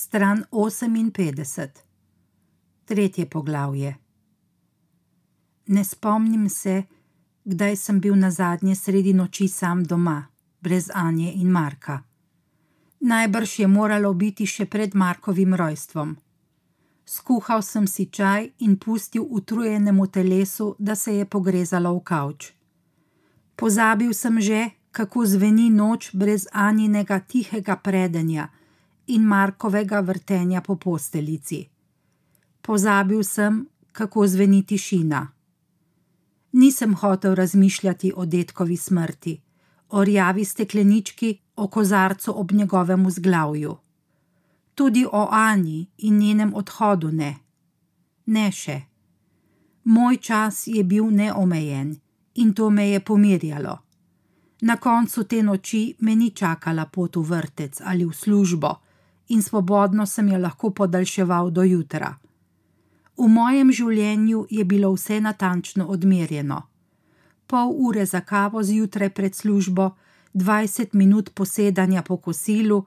stran 58, tretje poglavje. Ne spomnim se, kdaj sem bil na zadnje sredi noči sam doma, brez Anje in Marka. Najbrž je moralo biti še pred Markovim rojstvom. Skuhal sem si čaj in pustil utrujenemu telesu, da se je pogrezalo v kavč. Pozabil sem že, kako zveni noč brez Anjinega tihega predenja in Markovega vrtenja po posteljici. Pozabil sem, kako zveni tišina. Nisem hotel razmišljati o detkovi smrti, o rjavi steklenički, o kozarcu ob njegovem vzglavju. Tudi o Ani in njenem odhodu ne. Ne še. Moj čas je bil neomejen in to me je pomirjalo. Na koncu te noči me ni čakala pot v vrtec ali v službo in svobodno sem jo lahko podaljševal do jutra. V mojem življenju je bilo vse natančno odmerjeno. Pol ure za kavo zjutraj pred službo, 20 minut posedanja po kosilu,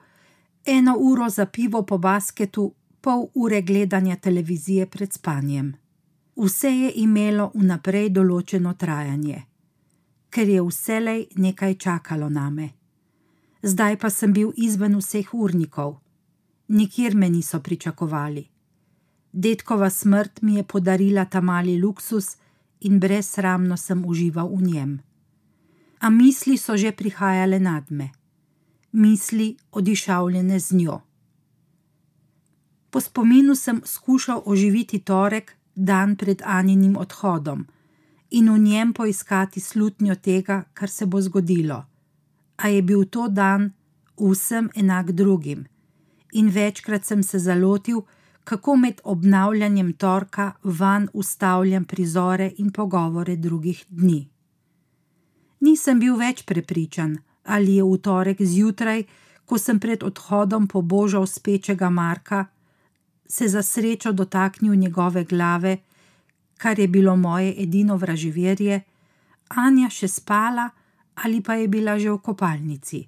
eno uro za pivo po basketu, pol ure gledanja televizije pred spanjem. Vse je imelo vnaprej določeno trajanje, ker je vselej nekaj čakalo name. Zdaj pa sem bil izven vseh urnikov, nikjer me niso pričakovali. Detkova smrt mi je podarila ta mali luksus in brezsramno sem užival v njem a misli so že prihajale nad me, misli odišavljene z njo. Po spominu sem skušal oživiti torek, dan pred Aninim odhodom, in v njem poiskati slutnjo tega, kar se bo zgodilo. A je bil to dan vsem enak drugim, in večkrat sem se zalotil, kako med obnavljanjem torka van ustavljam prizore in pogovore drugih dni nisem bil več prepričan, ali je v torek zjutraj, ko sem pred odhodom pobožal spečega Marka, se za srečo dotaknil njegove glave, kar je bilo moje edino vraževerje, Anja še spala ali pa je bila že v kopalnici.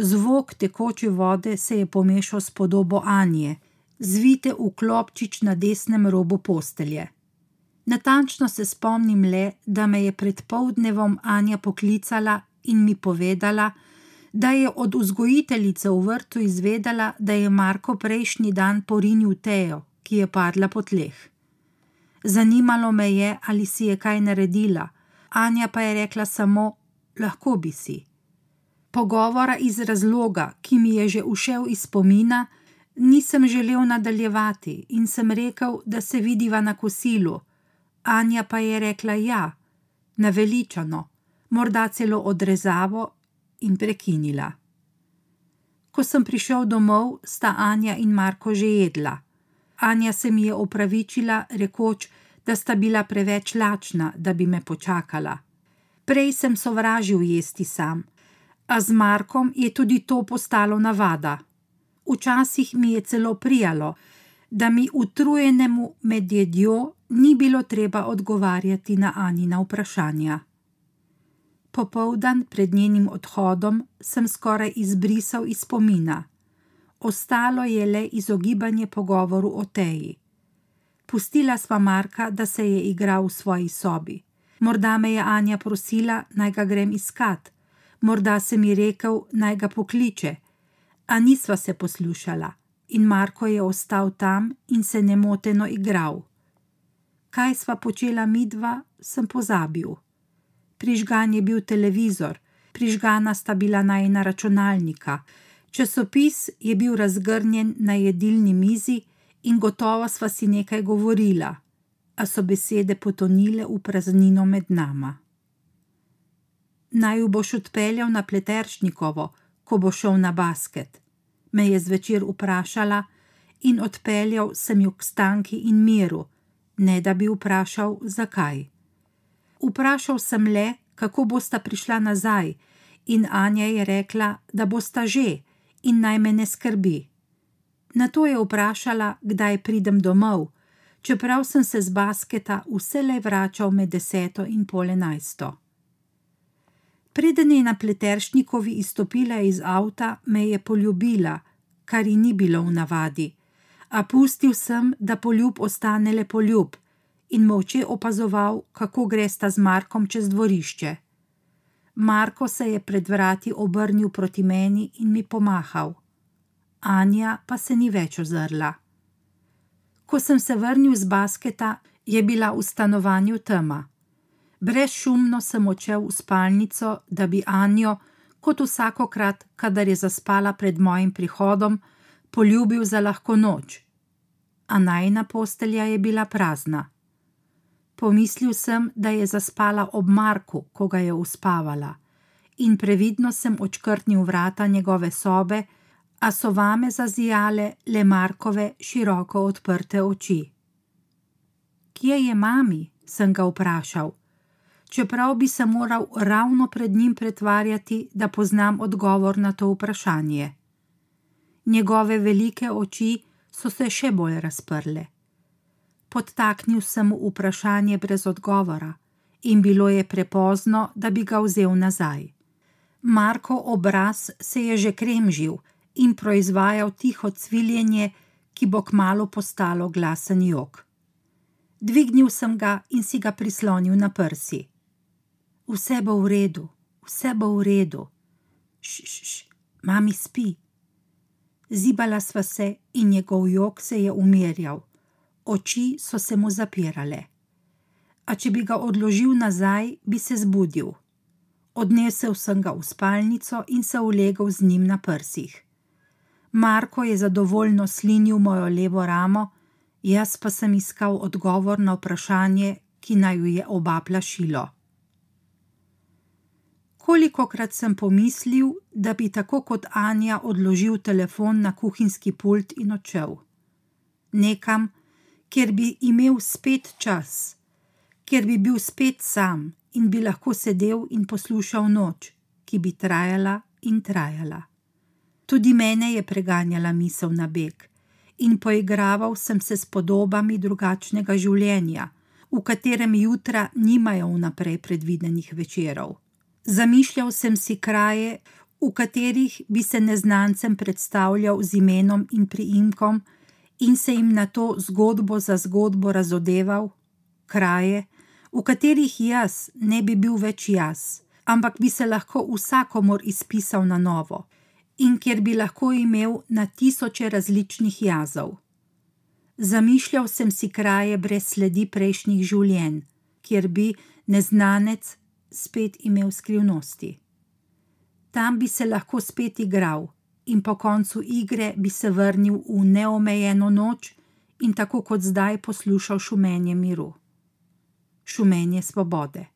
Zvok tekoče vode se je pomešal s podobo Anje, zvite v klopčič na desnem robu postelje. Natančno se spomnim le, da me je pred povdnevom Anja poklicala in mi povedala, da je od vzgojiteljice v vrtu izvedela, da je Marko prejšnji dan porinil Tejo, ki je padla po tleh. Zanimalo me je, ali si je kaj naredila, Anja pa je rekla samo: Lahko bi si. Pogovora iz razloga, ki mi je že ušel iz spomina, nisem želel nadaljevati in sem rekel, da se vidiva na kosilu. Anja pa je rekla ja, naveličano, morda celo odrezavo in prekinila. Ko sem prišel domov, sta Anja in Marko že jedla. Anja se mi je opravičila, rekoč, da sta bila preveč lačna, da bi me počakala. Prej sem sovražil jesti sam, a z Markom je tudi to postalo navada. Včasih mi je celo prijalo, da mi utrujenemu med jedjo ni bilo treba odgovarjati na Anina vprašanja. Popoldan pred njenim odhodom sem skoraj izbrisal iz spomina, ostalo je le izogibanje pogovoru o teji. Pustila sva Marka, da se je igral v svoji sobi. Morda me je Anja prosila, naj ga grem iskat, morda se mi rekel, naj ga pokliče, a nisva se poslušala in Marko je ostal tam in se nemoteno igral. Kaj sva počela midva, sem pozabil. Prižgan je bil televizor, prižgana sta bila najna računalnika, časopis je bil razgrnjen na jedilni mizi in gotovo sva si nekaj govorila, a so besede potonile v praznino med nama. Naj boš odpeljal na pleteršnikovo, ko bo šel na basket me je zvečer vprašala in odpeljal sem jo k stanki in miru, ne da bi vprašal, zakaj. Vprašal sem le, kako bosta prišla nazaj, in Anja je rekla, da bosta že in naj me ne skrbi. Na to je vprašala, kdaj pridem domov, čeprav sem se z basketa vselej vračal med deseto in pol enajsto. Preden je na pleteršnikovi izstopila iz avta, me je poljubila, kar ji ni bilo v navadi, a pustil sem, da poljub ostane le poljub in molče opazoval, kako gresta z Markom čez dvorišče. Marko se je pred vrati obrnil proti meni in mi pomahal. Anja pa se ni več ozrla. Ko sem se vrnil z basketa, je bila v stanovanju tema. Brezšumno sem odšel v spalnico, da bi Anjo, kot vsakokrat, kadar je zaspala pred mojim prihodom, poljubil za lahko noč. A najna postelja je bila prazna. Pomislil sem, da je zaspala ob Marku, ko ga je uspavala, in previdno sem očkrtnil vrata njegove sobe, a so vame zazijale le Markove široko odprte oči. Kje je mami? sem ga vprašal, čeprav bi se moral ravno pred njim pretvarjati, da poznam odgovor na to vprašanje. Njegove velike oči so se še bolj razprle podtaknil sem mu vprašanje brez odgovora, in bilo je prepozno, da bi ga vzel nazaj. Marko obraz se je že kremžil in proizvajal tiho cviljenje, ki bo kmalo postalo glasen jok. Dvignil sem ga in si ga prislonil na prsi. Vse bo v redu, vse bo v redu. Šš, mami spi. Zibala sva se in njegov jok se je umirjal oči so se mu zapirale. A če bi ga odložil nazaj, bi se zbudil. Odnesel sem ga v spalnico in se ulegel z njim na prsih. Marko je zadovoljno slinil mojo levo ramo, jaz pa sem iskal odgovor na vprašanje, ki naj jo je oba plašilo. Kolikokrat sem pomislil, da bi tako kot Anja odložil telefon na kuhinjski pult in odšel. Nekam, kjer bi imel spet čas, kjer bi bil spet sam in bi lahko sedel in poslušal noč, ki bi trajala in trajala. Tudi mene je preganjala misel na beg in poigraval sem se s podobami drugačnega življenja, v katerem jutra nimajo vnaprej predvidenih večerov. Zamišljal sem si kraje, v katerih bi se neznancem predstavljal z imenom in priimkom, in se jim na to zgodbo za zgodbo razodeval, kraje, v katerih jaz ne bi bil več jaz, ampak bi se lahko vsakomor izpisal na novo in kjer bi lahko imel na tisoče različnih jazov. Zamišljal sem si kraje brez sledi prejšnjih življenj, kjer bi neznanec spet imel skrivnosti. Tam bi se lahko spet igral in po koncu igre bi se vrnil v neomejeno noč in tako kot zdaj poslušal šumenje miru, šumenje svobode.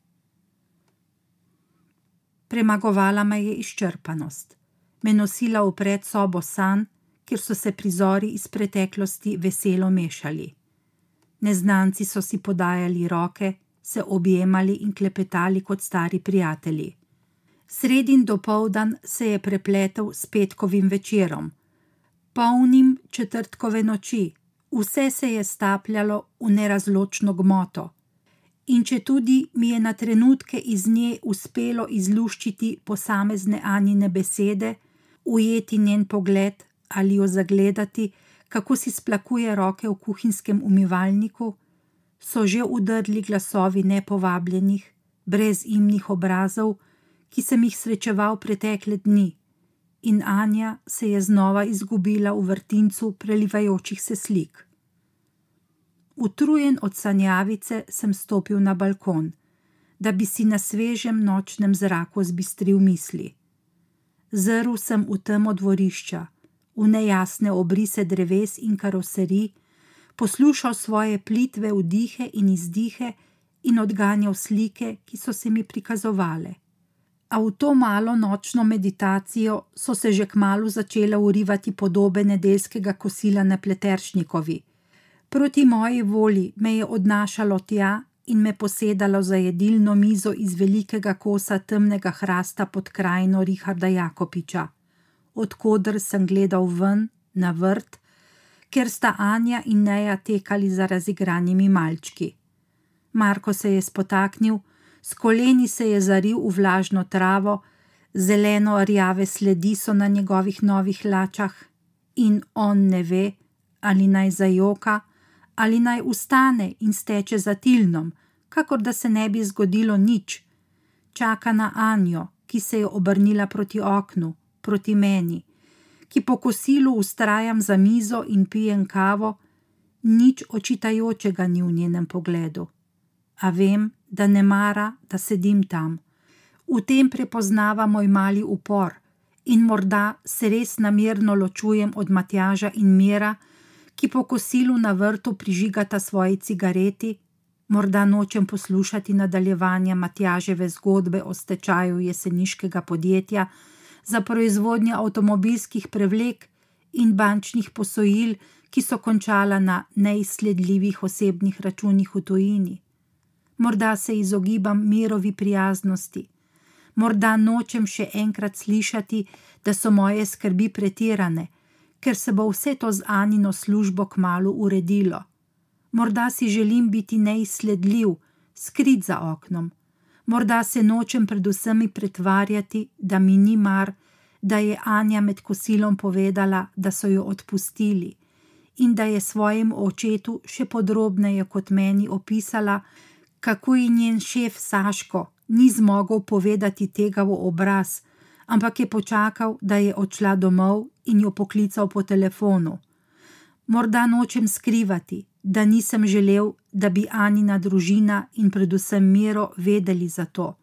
Premagovala me je izčrpanost, me nosila v predsobo san, kjer so se prizori iz preteklosti veselo mešali. Neznanci so si podajali roke, se objemali in klepetali kot stari prijatelji. Sredin dopoldan se je prepletel s petkovim večerom, polnim četrtkove noči, vse se je stapljalo v nerazločno gmoto. In če tudi mi je na trenutke iz nje uspelo izluščiti posamezne Anine besede, ujeti njen pogled ali jo zagledati, kako si splakuje roke v kuhinjskem umivalniku, so že udrli glasovi nepovabljenih, brez imnih obrazov, ki sem jih srečeval pretekle dni, in Anja se je znova izgubila v vrtincu prelivajočih se slik. Utrujen od sanjavice sem stopil na balkon, da bi si na svežem nočnem zraku zbistril misli. Zrl sem v temo dvorišča, v nejasne obrise dreves in karoserij, poslušal svoje plitve vdihe in izdihe in odganjal slike, ki so se mi prikazovale a v to malo nočno meditacijo so se že kmalo začele urivati podobe nedeljskega kosila na Pleteršnikovi. Proti moji volji me je odnašalo tja in me posedalo za jedilno mizo iz velikega kosa temnega hrasta pod krajino Richarda Jakopiča, odkudr sem gledal ven na vrt, ker sta Anja in Neja tekali za razigranimi malčki. Marko se je spotaknil, s koleni se je zaril v vlažno travo, zeleno rjave sledi so na njegovih novih lačah in on ne ve, ali naj zajoka, ali naj ustane in steče za tilnom, kakor da se ne bi zgodilo nič. Čaka na Anjo, ki se je obrnila proti oknu, proti meni, ki po kosilu ustrajam za mizo in pijem kavo, nič očitajočega ni v njenem pogledu. A vem, da ne mara, da sedim tam. V tem prepoznava moj mali upor in morda se res namerno ločujem od Matjaža in Mira, ki po kosilu na vrtu prižigata svoji cigareti, morda nočem poslušati nadaljevanja Matjaževe zgodbe o stečaju jeseniškega podjetja za proizvodnjo avtomobilskih prevlek in bančnih posojil, ki so končala na neizsledljivih osebnih računih v tujini. Morda se izogibam mirovi prijaznosti, morda nočem še enkrat slišati, da so moje skrbi pretirane, ker se bo vse to z Anino službo kmalo uredilo. Morda si želim biti neizsledljiv, skrit za oknom, morda se nočem predvsem pretvarjati, da mi ni mar, da je Anja med kosilom povedala, da so jo odpustili in da je svojemu očetu še podrobneje kot meni opisala, kako je njen šef Saško ni zmogel povedati tega v obraz, ampak je počakal, da je odšla domov in jo poklical po telefonu. Morda nočem skrivati, da nisem želel, da bi Anina družina in predvsem Miro vedeli za to.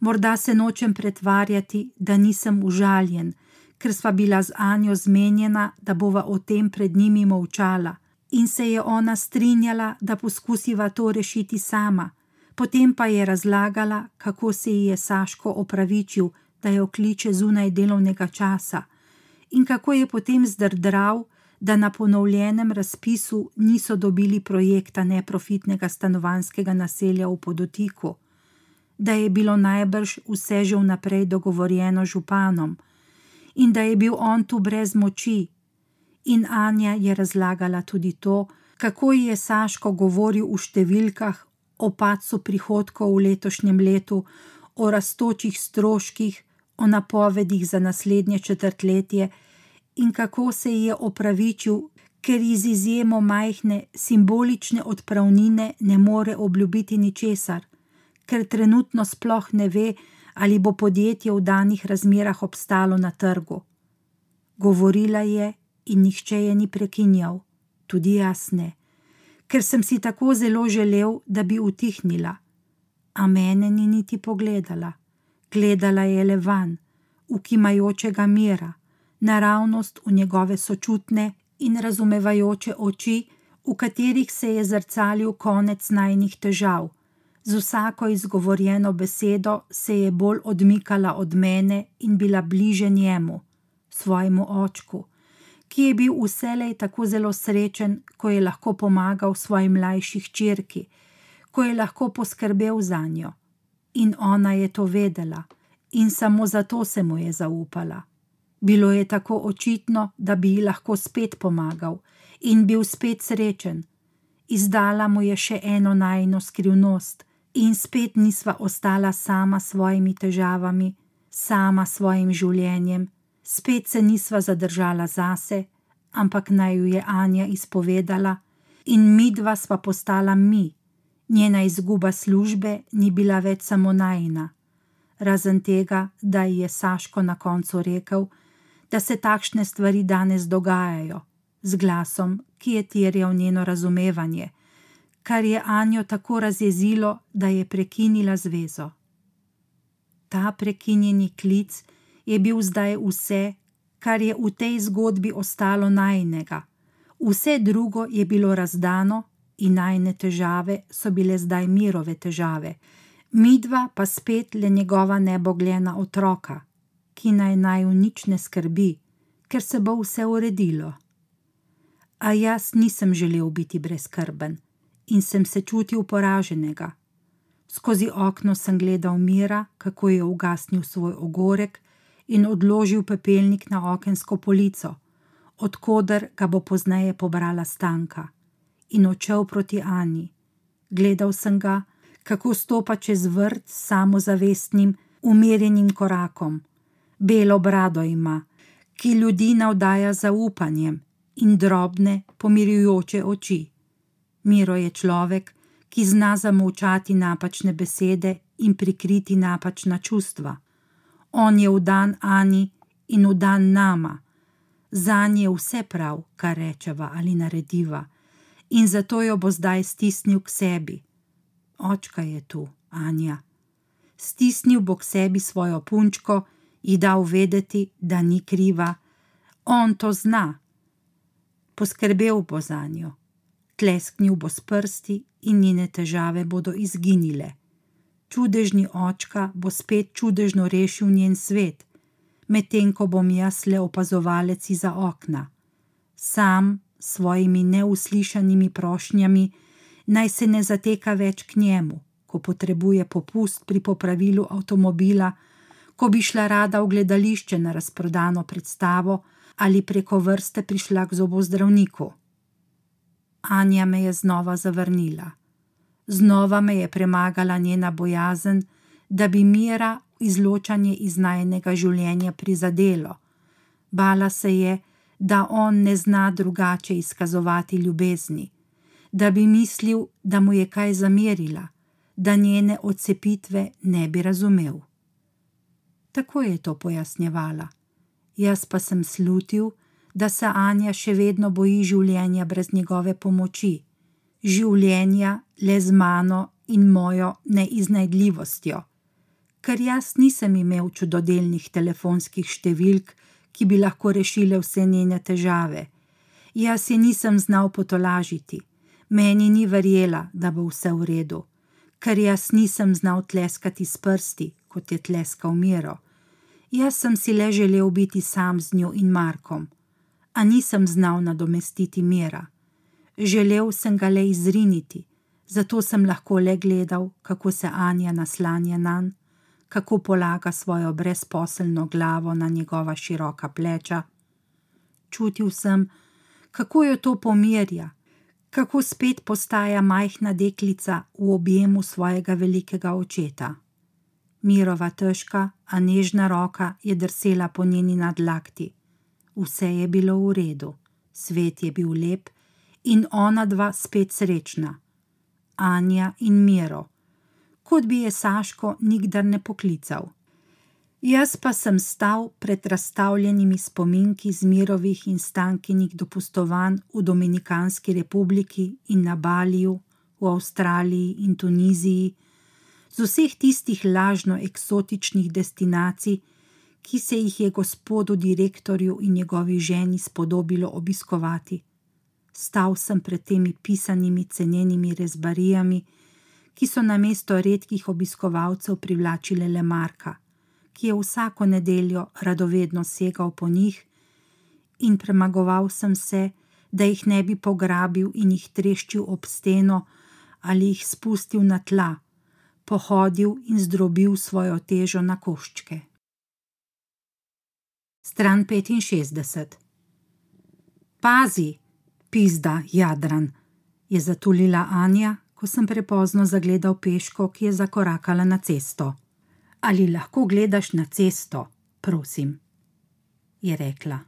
Morda se nočem pretvarjati, da nisem užaljen, ker sva bila z Anjo zmenjena, da bova o tem pred njimi molčala, in se je ona strinjala, da poskusiva to rešiti sama, potem pa je razlagala, kako se ji je Saško opravičil, da jo kliče zunaj delovnega časa, in kako je potem zdrdral, da na ponovljenem razpisu niso dobili projekta neprofitnega stanovanskega naselja v Podotiku, da je bilo najbrž vse že vnaprej dogovorjeno županom in da je bil on tu brez moči. In Anja je razlagala tudi to, kako ji je Saško govoril v številkah o padcu prihodkov v letošnjem letu, o rastočih stroških, o napovedih za naslednje četrtletje in kako se je opravičil, ker iz izjemo majhne simbolične odpravnine ne more obljubiti ničesar, ker trenutno sploh ne ve, ali bo podjetje v danih razmerah obstalo na trgu. Govorila je in nihče je ni prekinjal, tudi jaz ne, ker sem si tako zelo želel, da bi utihnila, a mene ni niti pogledala gledala je le van, ukimajočega mira, naravnost v njegove sočutne in razumevajoče oči, v katerih se je zrcalil konec najnih težav. Z vsako izgovorjeno besedo se je bolj odmikala od mene in bila bliže njemu, svojemu očku, ki je bil vselej tako zelo srečen, ko je lahko pomagal svoji mlajši hčerki, ko je lahko poskrbel za njo in ona je to vedela, in samo zato se mu je zaupala. Bilo je tako očitno, da bi ji lahko spet pomagal in bil spet srečen. Izdala mu je še eno najno skrivnost, in spet nisva ostala sama s svojimi težavami, sama s svojim življenjem, spet se nisva zadržala zase, ampak naj ju je Anja izpovedala, in midva sva postala mi, njena izguba službe ni bila več samo najna. Razen tega, da ji je Saško na koncu rekel, da se takšne stvari danes dogajajo, z glasom, ki je terjal njeno razumevanje, kar je Anjo tako razjezilo, da je prekinila zvezo. Ta prekinjeni klic je bil zdaj vse, kar je v tej zgodbi ostalo najnega, vse drugo je bilo razdano in najne težave so bile zdaj mirove težave, midva pa spet le njegova nebogljena otroka, ki naj naj v nič ne skrbi, ker se bo vse uredilo. A jaz nisem želel biti brezkrben in sem se čutil poraženega. Skozi okno sem gledal Mira, kako je ugasnil svoj ogorek in odložil pepelnik na okensko polico, odkuder ga bo pozneje pobrala stanka in odšel proti Ani. Gledal sem ga, kako stopa čez vrt samozavestnim, umirjenim korakom. Belo brado ima, ki ljudi navdaja zaupanjem in drobne, pomirjujoče oči. Miro je človek, ki zna zamolčati napačne besede in prikriti napačna čustva. On je vdan Ani in vdan nama. Za nje je vse prav, kar rečeva ali narediva, in zato jo bo zdaj stisnil k sebi. Očka je tu, Anja. Stisnil bo k sebi svojo punčko, ji dal vedeti, da ni kriva. On to zna. Poskrbel bo za njo, tlesknil bo s prsti in njene težave bodo izginile. Čudežni očka bo spet čudežno rešil njen svet, medtem ko bom jaz le opazovalec za okna. Sam s svojimi neuslišanimi prošnjami naj se ne zateka več k njemu, ko potrebuje popust pri popravilu avtomobila, ko bi šla rada v gledališče na razprodano predstavo ali preko vrste prišla k zobozdravniku. Anja me je znova zavrnila. Znova me je premagala njena bojazen, da bi mira izločanje iz najnega življenja prizadelo. Bala se je, da on ne zna drugače izkazovati ljubezni, da bi mislil, da mu je kaj zamerila, da njene odcepitve ne bi razumel. Tako je to pojasnjevala. Jaz pa sem slutil, da se Anja še vedno boji življenja brez njegove pomoči, življenja le z mano in mojo neiznajdljivostjo, ker jaz nisem imel čudodelnih telefonskih številk, ki bi lahko rešile vse njene težave. Jaz je nisem znal potolažiti, meni ni verjela, da bo vse v redu, ker jaz nisem znal tleskati s prsti, kot je tleskal Miro. Jaz sem si le želel biti sam z njo in Markom, a nisem znal nadomestiti Mira. Želel sem ga le izriniti, zato sem lahko le gledal, kako se Anja naslanja na njega, kako polaga svojo brezposelno glavo na njegova široka pleča. Čutil sem, kako jo to pomirja, kako spet postaja majhna deklica v objemu svojega velikega očeta. Mirova težka, a nežna roka je drsela po njeni nadlakti. Vse je bilo v redu, svet je bil lep in ona dva spet srečna. Anja in Miro, kot bi je Saško nikdar ne poklical. Jaz pa sem stal pred razstavljenimi spominki z mirovih in stankinih dopustovanj v Dominikanski republiki in na Baliju, v Avstraliji in Tuniziji, z vseh tistih lažno eksotičnih destinacij, ki se jih je gospodu direktorju in njegovi ženi spodobilo obiskovati. Stal sem pred temi pisanimi cenenimi rezbarijami, ki so na mesto redkih obiskovalcev privlačile le Marka, ki je vsako nedeljo radovedno segal po njih, in premagoval sem se, da jih ne bi pograbil in jih treščil ob steno ali jih spustil na tla pohodil in zdrobil svojo težo na koščke. Stran 65. Pazi, pizda, Jadran, je zatulila Anja, ko sem prepozno zagledal peško, ki je zakorakala na cesto. Ali lahko gledaš na cesto, prosim, je rekla.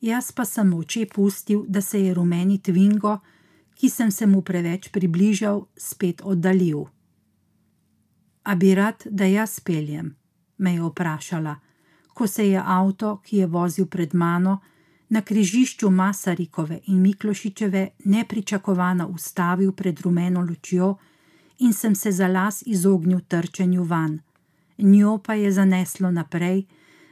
Jaz pa sem oči pustil, da se je rumeni tvingo, ki sem se mu preveč približal, spet oddaljil. A bi rad, da jaz peljem? me je vprašala, ko se je avto, ki je vozil pred mano, na križišču Masarikove in Miklošičeve nepričakovano ustavil pred rumeno lučjo in sem se za las izognil trčenju van. Njo pa je zaneslo naprej,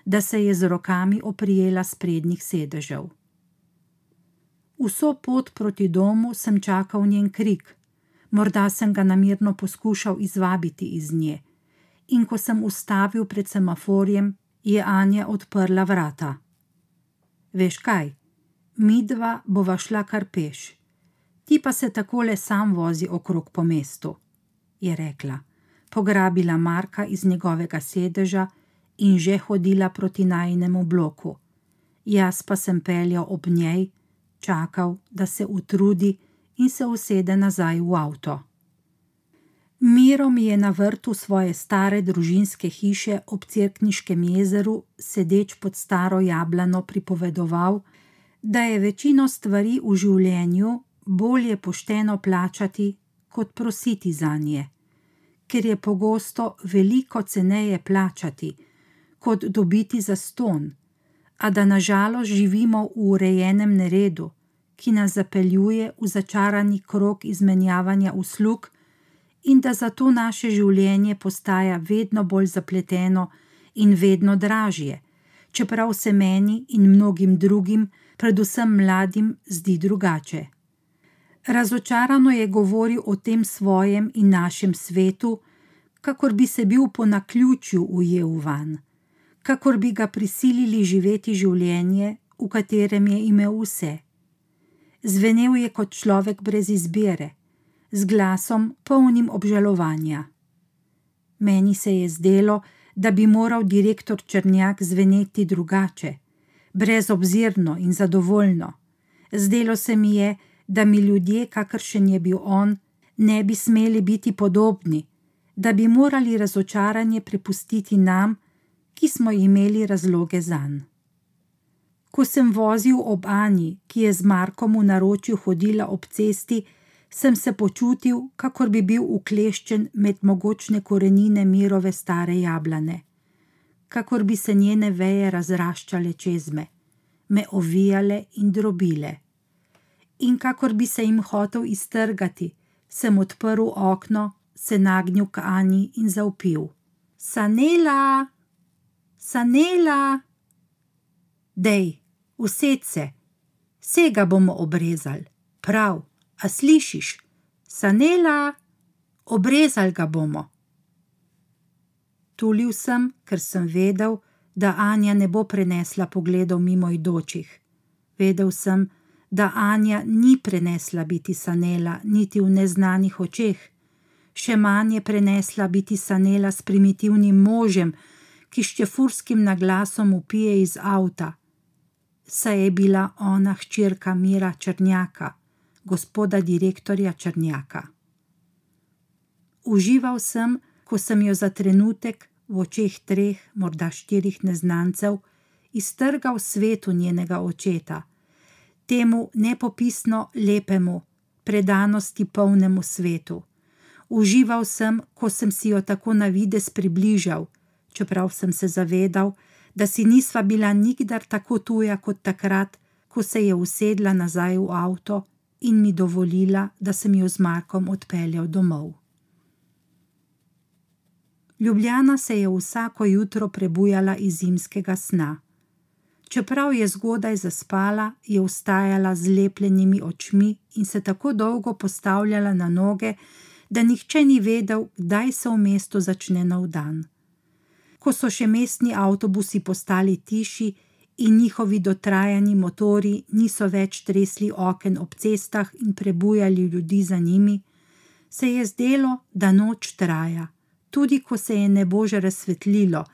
da se je z rokami oprijela sprednjih sedežev. Vso pot proti domu sem čakal njen krik. Morda sem ga namerno poskušal izvabiti iz nje, in ko sem ustavil pred semaforjem, je Anja odprla vrata. Veš kaj, mi dva bova šla kar peš, ti pa se takole sam vozi okrog po mestu, je rekla, pograbila Marka iz njegovega sedeža in že hodila proti najnemu bloku. Jaz pa sem peljal ob njej, čakal, da se utrudi in se usede nazaj v avto. Miro mi je na vrtu svoje stare družinske hiše ob Cerkniškem jezeru, sedeč pod staro jablano, pripovedoval, da je večino stvari v življenju bolje pošteno plačati, kot prositi za nje, ker je pogosto veliko ceneje plačati, kot dobiti za ston, a da nažalost živimo v urejenem neredu, ki nas zapeljuje v začarani krog izmenjavanja uslug, in da zato naše življenje postaja vedno bolj zapleteno in vedno dražje, čeprav se meni in mnogim drugim, predvsem mladim, zdi drugače. Razočarano je govoril o tem svojem in našem svetu, kakor bi se bil po naključju ujel van, kakor bi ga prisilili živeti življenje, v katerem je imel vse. Zvenel je kot človek brez izbire, z glasom polnim obžalovanja. Meni se je zdelo, da bi moral direktor Črnjak zveneti drugače, brezobzirno in zadovoljno. Zdelo se mi je, da mi ljudje, kakršen je bil on, ne bi smeli biti podobni, da bi morali razočaranje prepustiti nam, ki smo imeli razloge zanj. Ko sem vozil ob Ani, ki je z Markom v naročju hodila ob cesti, sem se počutil, kakor bi bil ukleščen med mogočne korenine mirove stare jablane, kakor bi se njene veje razraščale čez me, me ovijale in drobile. In kakor bi se jim hotel iztrgati, sem odprl okno, se nagnil k Ani in zaupil: Sanela, sanela, dej, used se, vsega bomo obrezali, prav, a slišiš, sanela, obrezali ga bomo. Tulil sem, ker sem vedel, da Anja ne bo prenesla pogledov mimo idočih. Vedel sem, da Anja ni prenesla biti sanela niti v neznanih očeh, še manj je prenesla biti sanela s primitivnim možem, ki s čefurskim naglasom upije iz avta. Saj je bila ona hčerka Mira Črnjaka, gospoda direktorja Črnjaka. Užival sem, ko sem jo za trenutek v očeh treh, morda štirih neznancev, iztrgal svetu njenega očeta temu nepopisno lepemu, predanosti polnemu svetu. Užival sem, ko sem si jo tako na vides približal, čeprav sem se zavedal, da si nisva bila nikdar tako tuja kot takrat, ko se je usedla nazaj v avto in mi dovolila, da sem jo z Markom odpeljal domov. Ljubljana se je vsako jutro prebujala iz zimskega sna. Čeprav je zgodaj zaspala, je vstajala z lepljenimi očmi in se tako dolgo postavljala na noge, da nihče ni vedel, kdaj se v mestu začne nov dan. Ko so še mestni avtobusi postali tiši in njihovi dotrajani motori niso več tresli oken ob cestah in prebujali ljudi za njimi, se je zdelo, da noč traja, tudi ko se je nebo že razsvetlilo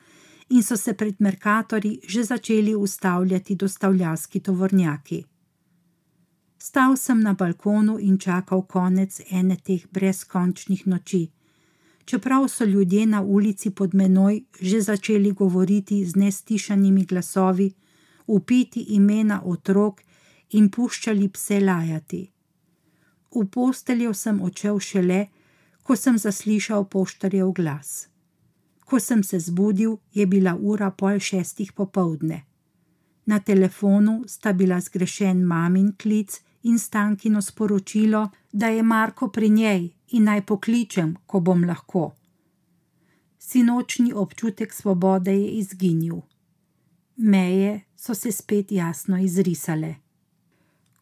in so se pred Merkatorji že začeli ustavljati dostavljalski tovornjaki. Stal sem na balkonu in čakal konec ene teh brezkončnih noči. Čeprav so ljudje na ulici pod menoj že začeli govoriti z nestišanimi glasovi, upiti imena otrok in puščali pse lajati. V posteljo sem odšel šele, ko sem zaslišal poštarjev glas. Ko sem se zbudil, je bila ura pol šestih popovdne. Na telefonu sta bila zgrešen mamin klic in stankino sporočilo, da je Marko pri njej in naj pokličem, ko bom lahko. Sinočni občutek svobode je izginil. Meje so se spet jasno izrisale.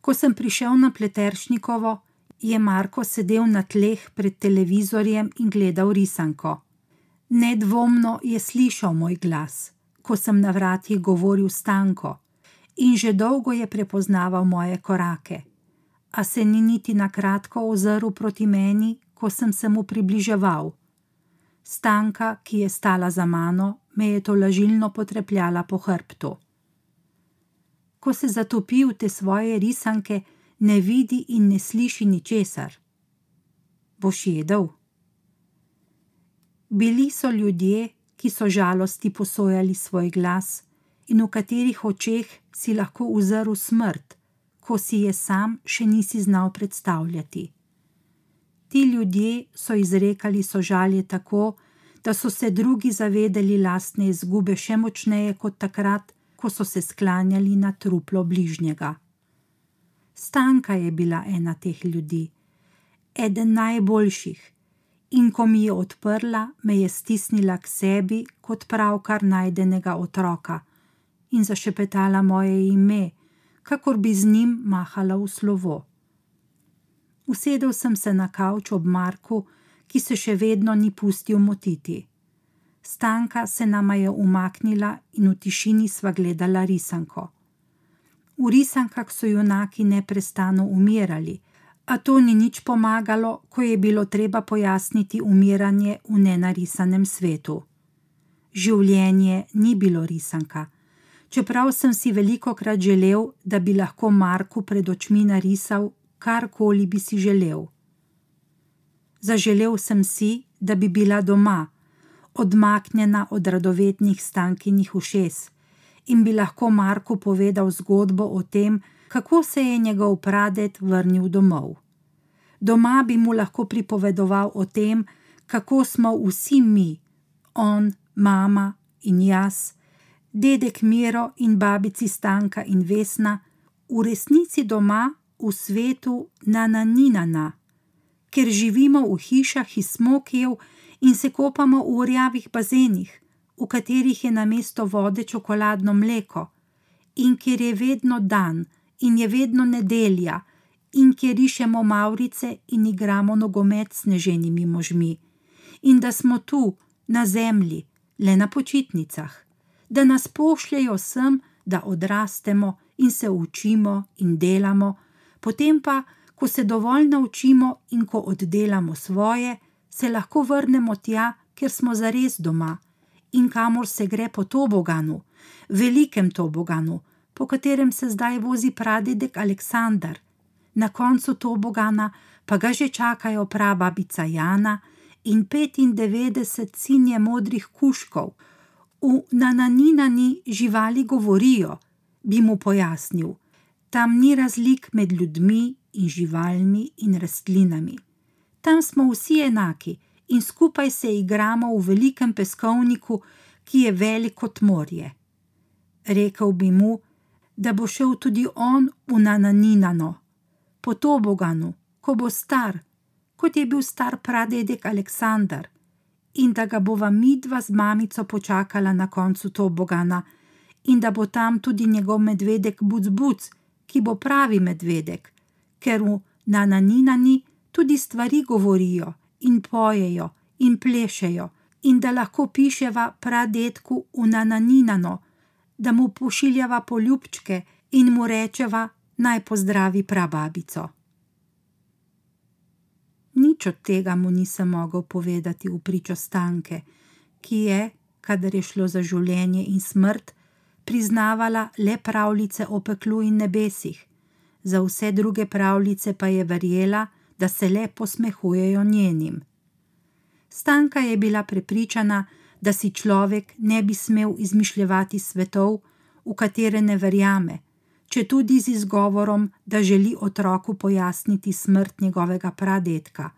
Ko sem prišel na Pleteršnikovo, je Marko sedel na tleh pred televizorjem in gledal risanko. Nedvomno je slišal moj glas, ko sem na vratih govoril stanko, in že dolgo je prepoznaval moje korake, a se ni niti na kratko ozrl proti meni, ko sem se mu približeval. Stanka, ki je stala za mano, me je to lažilno potrepljala po hrbtu. Ko se zatopi v te svoje risanke, ne vidi in ne sliši ničesar. Boš jedel? Bili so ljudje, ki so žalosti posojali svoj glas in v katerih očeh si lahko uzrl smrt, ko si je sam še nisi znal predstavljati. Ti ljudje so izrekali sožalje tako, da so se drugi zavedali lastne izgube še močneje kot takrat, ko so se sklanjali na truplo bližnjega. Stanka je bila ena teh ljudi, eden najboljših, in ko mi je odprla, me je stisnila k sebi kot pravkar najdenega otroka in zašepetala moje ime, kakor bi z njim mahala v slovo. Usedel sem se na kavč ob Marku, ki se še vedno ni pustil motiti. Stanka se nama je umaknila in v tišini sva gledala risanko. V risankah so junaki neprestano umirali, a to ni nič pomagalo, ko je bilo treba pojasniti umiranje v nenarisanem svetu. Življenje ni bilo risanka, čeprav sem si veliko krat želel, da bi lahko Marku pred očmi narisal karkoli bi si želel. Zaželel sem si, da bi bila doma, odmaknjena od radovednih stankinih ušes in bi lahko Marku povedal zgodbo o tem, kako se je njegov pradet vrnil domov. Doma bi mu lahko pripovedoval o tem, kako smo vsi mi, on, mama in jaz, dedek Miro in babici Stanka in Vesna, v resnici doma v svetu Nananinana, ker živimo v hišah iz smokijev in se kopamo v rjavih bazenih, v katerih je na mesto vode čokoladno mleko, in kjer je vedno dan in je vedno nedelja, in kjer rišemo maurice in igramo nogomet s neženimi možmi, in da smo tu, na zemlji, le na počitnicah, da nas pošljajo sem, da odrastemo in se učimo in delamo, potem pa, ko se dovolj naučimo in ko oddelamo svoje, se lahko vrnemo tja, kjer smo zares doma in kamor se gre po toboganu, velikem toboganu, po katerem se zdaj vozi pradedek Aleksandar. Na koncu tobogana pa ga že čakajo prababica Jana in 95 sinje modrih kuškov. V nananinani živali govorijo, bi mu pojasnil. Tam ni razlik med ljudmi in živalmi in rastlinami. Tam smo vsi enaki in skupaj se igramo v velikem peskovniku, ki je velik kot morje. Rekel bi mu, da bo šel tudi on v Nananinano, po Toboganu, ko bo star, kot je bil star pradedek Aleksandar, in da ga bova midva z mamico počakala na koncu Tobogana, in da bo tam tudi njegov medvedek Bucbuc, ki bo pravi medvedek, ker v Nananinani tudi stvari govorijo in pojejo in plešejo, in da lahko piševa pradedku v Nananinano, da mu pošiljava poljubčke in mu rečeva naj pozdravi prababico. Nič od tega mu nisem mogel povedati v pričo stanke, ki je, kadar je šlo za življenje in smrt, priznavala le pravljice o peklu in nebesih, za vse druge pravljice pa je verjela, da se le posmehujejo njenim. Stanka je bila prepričana, da si človek ne bi smel izmišljati svetov, v katere ne verjame, če tudi z izgovorom, da želi otroku pojasniti smrt njegovega pradetka,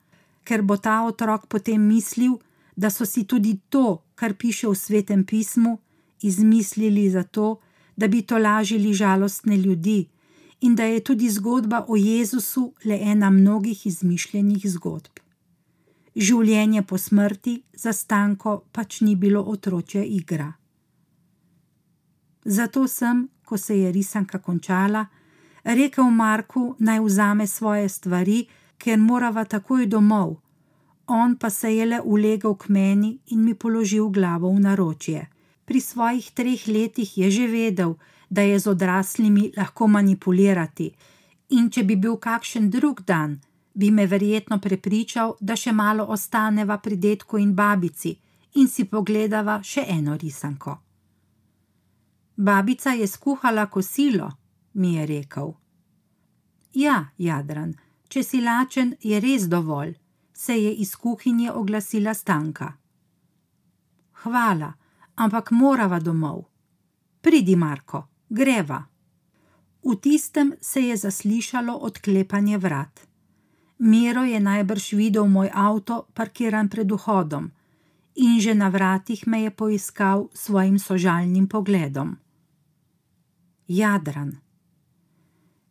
ker bo ta otrok potem mislil, da so si tudi to, kar piše v svetem pismu, izmislili zato, da bi tolažili žalostne ljudi, in da je tudi zgodba o Jezusu le ena mnogih izmišljenih zgodb. Življenje po smrti za stanko pač ni bilo otročja igra. Zato sem, ko se je risanka končala, rekel Marku naj vzame svoje stvari, ker morava takoj domov, on pa se je le ulegel k meni in mi položil glavo v naročje. Pri svojih treh letih je že vedel, da je z odraslimi lahko manipulirati, in če bi bil kakšen drug dan, bi me verjetno prepričal, da še malo ostaneva pri detku in babici in si pogledava še eno risanko. Babica je skuhala kosilo, mi je rekel. Ja, Jadran, če si lačen, je res dovolj, se je iz kuhinje oglasila stanka. hvala, ampak morava domov. Pridi, Marko, greva. V tistem se je zaslišalo odklepanje vrat. Miro je najbrž videl moj avto parkiran pred vhodom in že na vratih me je poiskal svojim sožalnim pogledom. Jadran.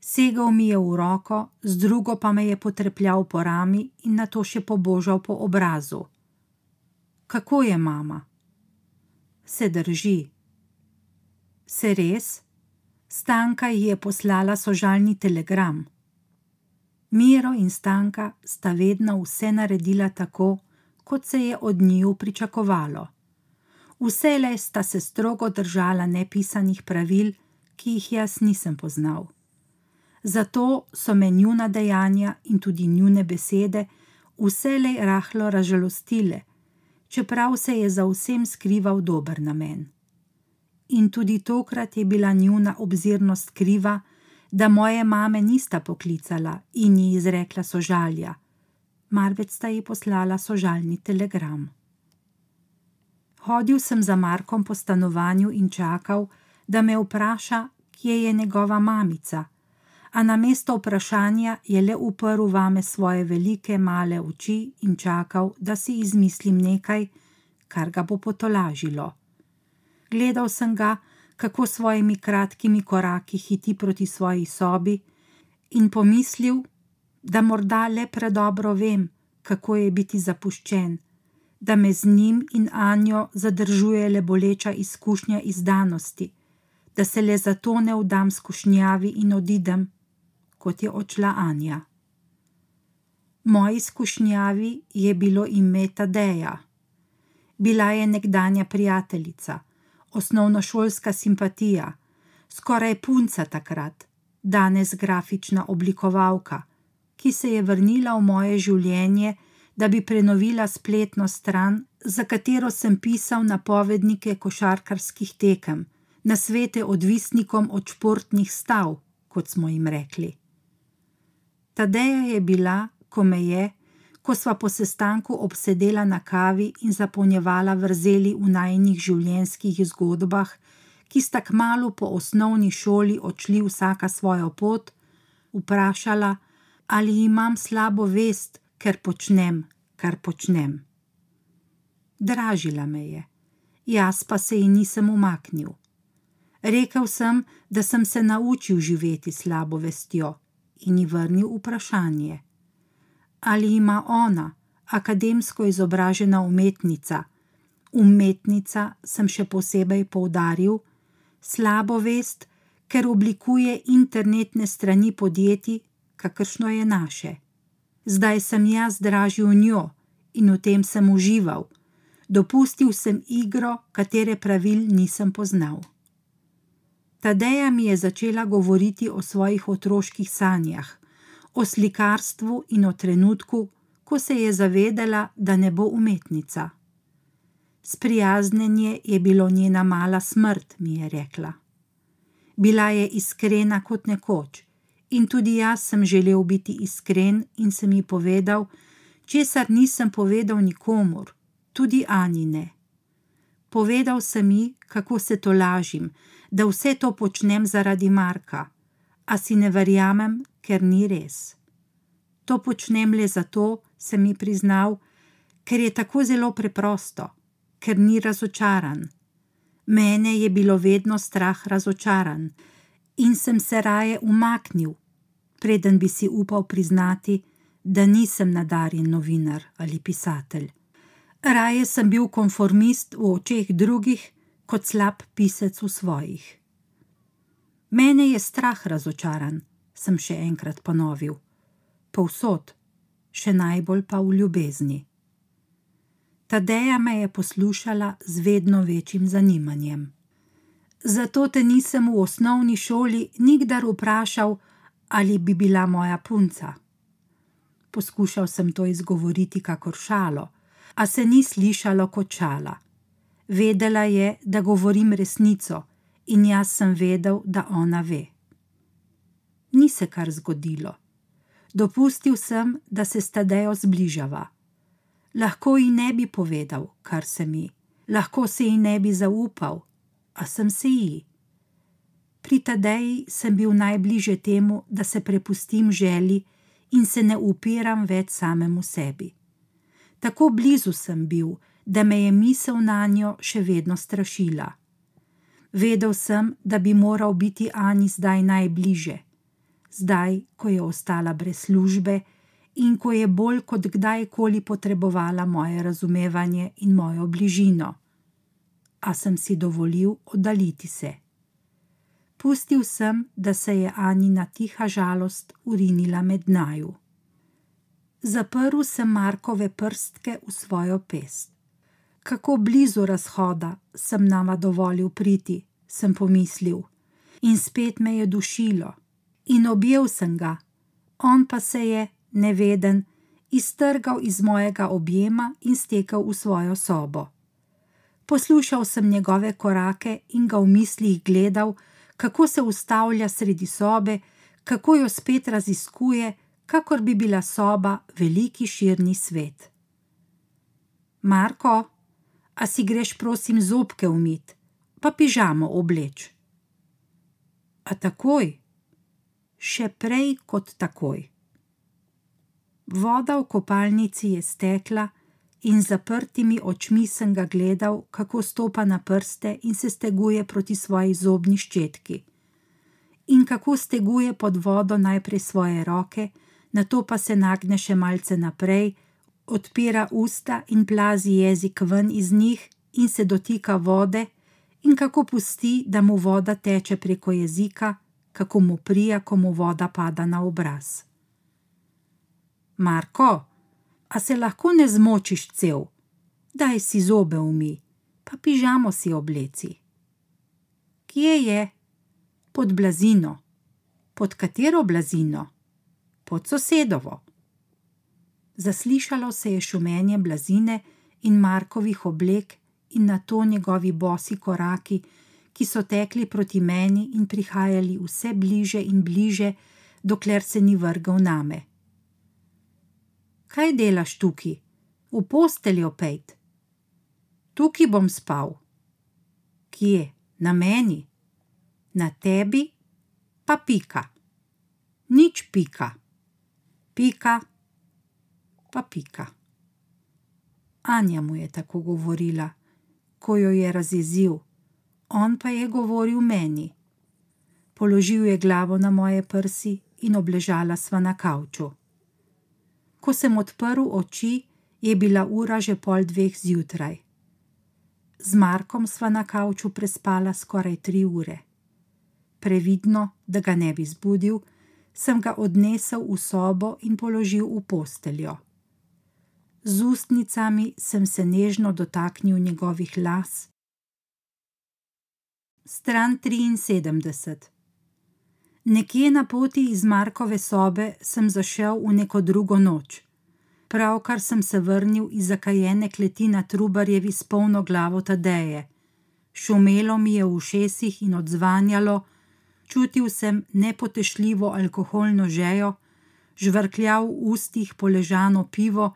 Segal mi je v roko, z drugo pa me je potrepljal po rami in na to še pobožal po obrazu. Kako je mama? Se drži. Se res? Stanka ji je poslala sožalni telegram. Miro in Stanka sta vedno vse naredila tako, kot se je od njiju pričakovalo. Vselej sta se strogo držala nepisanih pravil, ki jih jaz nisem poznal. Zato so me njuna dejanja in tudi njune besede vselej rahlo razžalostile, čeprav se je za vsem skrival dober namen. In tudi tokrat je bila njuna obzirnost kriva, da moje mame nista poklicala in ji izrekla sožalja marveč sta ji poslala sožalni telegram. Hodil sem za Markom po stanovanju in čakal, da me vpraša, kje je njegova mamica, a na mesto vprašanja je le uprl vame svoje velike male oči in čakal, da si izmislim nekaj, kar ga bo potolažilo. Gledal sem ga, kako svojimi kratkimi koraki hiti proti svoji sobi, in pomislil, da morda le predobro vem, kako je biti zapuščen, da me z njim in Anjo zadržuje le boleča izkušnja izdanosti, da se le zato ne vdam skušnjavi in odidem, kot je odšla Anja. Moji skušnjavi je bilo ime Tadeja. Bila je nekdanja prijateljica, osnovnošolska simpatija, skoraj punca takrat, danes grafična oblikovalka ki se je vrnila v moje življenje, da bi prenovila spletno stran, za katero sem pisal napovednike košarkarskih tekem, na svete odvisnikom od športnih stav, kot smo jim rekli. Tadeja je bila, ko me je, ko sva po sestanku obsedela na kavi in zapolnjevala vrzeli v najnih življenjskih zgodbah, ki sta kmalo po osnovni šoli odšli vsaka svojo pot, vprašala, ali imam slabo vest, ker počnem, kar počnem. Dražila me je, jaz pa se ji nisem umaknil. Rekel sem, da sem se naučil živeti slabo vestjo in ji vrnil vprašanje. Ali ima ona, akademsko izobražena umetnica, umetnica sem še posebej poudaril, slabo vest, ker oblikuje internetne strani podjetij, kakršno je naše. Zdaj sem jaz dražil njo in v tem sem užival, dopustil sem igro, katere pravil nisem poznal. Tadeja mi je začela govoriti o svojih otroških sanjah, o slikarstvu in o trenutku, ko se je zavedela, da ne bo umetnica. Sprijaznjenje je bilo njena mala smrt, mi je rekla. Bila je iskrena kot nekoč, in tudi jaz sem želel biti iskren in sem ji povedal, česar nisem povedal nikomur, tudi Ani ne. Povedal sem ji, kako se to lažim, da vse to počnem zaradi Marka, a si ne verjamem, ker ni res. To počnem le zato, sem ji priznal, ker je tako zelo preprosto, ker ni razočaran. Mene je bilo vedno strah razočaran, in sem se raje umaknil, preden bi si upal priznati, da nisem nadarjen novinar ali pisatelj. Raje sem bil konformist v očeh drugih, kot slab pisec v svojih. Mene je strah razočaran, sem še enkrat ponovil. Povsod, še najbolj pa v ljubezni. Tadeja me je poslušala z vedno večjim zanimanjem zato te nisem v osnovni šoli nikdar vprašal, ali bi bila moja punca. Poskušal sem to izgovoriti kakor šalo, a se ni slišalo kot šala. Vedela je, da govorim resnico, in jaz sem vedel, da ona ve. Ni se kar zgodilo. Dopustil sem, da se stadejo zbližava. Lahko ji ne bi povedal, kar se mi, lahko se ji ne bi zaupal, a sem se ji. Pri Tadeji sem bil najbliže temu, da se prepustim želji in se ne upiram več samemu sebi. Tako blizu sem bil, da me je misel na njo še vedno strašila. Vedel sem, da bi moral biti Ani zdaj najbliže, zdaj, ko je ostala brez službe in ko je bolj kot kdajkoli potrebovala moje razumevanje in mojo bližino. A sem si dovolil oddaliti se. Pustil sem, da se je Anina tiha žalost urinila med naju. Zaprl sem Markove prstke v svojo pest. Kako blizu razhoda sem nama dovolil priti, sem pomislil, in spet me je dušilo, in objel sem ga, on pa se je, neveden, iztrgal iz mojega objema in stekel v svojo sobo. Poslušal sem njegove korake in ga v mislih gledal, kako se ustavlja sredi sobe, kako jo spet raziskuje, kakor bi bila soba veliki širni svet. Marko, a si greš, prosim, zobke umit, pa pižamo obleč. A takoj, še prej kot takoj. Voda v kopalnici je stekla in zaprtimi očmi sem ga gledal, kako stopa na prste in se steguje proti svoji zobni ščetki. In kako steguje pod vodo najprej svoje roke, nato pa se nagne še malce naprej, odpira usta in plazi jezik ven iz njih in se dotika vode, in kako pusti, da mu voda teče preko jezika, kako mu prija, ko mu voda pada na obraz. Marko, a se lahko ne zmočiš cel? Daj si zobe umi, pa pižamo si obleci. Kje je? Pod blazino. Pod katero blazino? Pod sosedovo. Zaslišalo se je šumenje blazine in Markovih oblek, in na to njegovi bosi koraki, ki so tekli proti meni in prihajali vse bliže in bliže, dokler se ni vrgal name. Kaj delaš tukaj? V posteljo pejt. Tukaj bom spal. Kje? Na meni? Na tebi? Pa pika. Nič pika. Pika. Pa pika. Anja mu je tako govorila, ko jo je razjezil, on pa je govoril meni. Položil je glavo na moje prsi in obležala sva na kavču. Ko sem odprl oči, je bila ura že pol dveh zjutraj. Z Markom sva na kavču prespala skoraj tri ure. Previdno, da ga ne bi zbudil, sem ga odnesel v sobo in položil v posteljo. Z ustnicami sem se nežno dotaknil njegovih las. Stran 73. Nekje na poti iz Markove sobe sem zašel v neko drugo noč. Pravkar sem se vrnil iz zakajene kleti na Trubarjevi s polno glavo Tadeje. Šumelo mi je v ušesih in odzvanjalo, čutil sem nepotešljivo alkoholno žejo, žvrkljav v ustih poležano pivo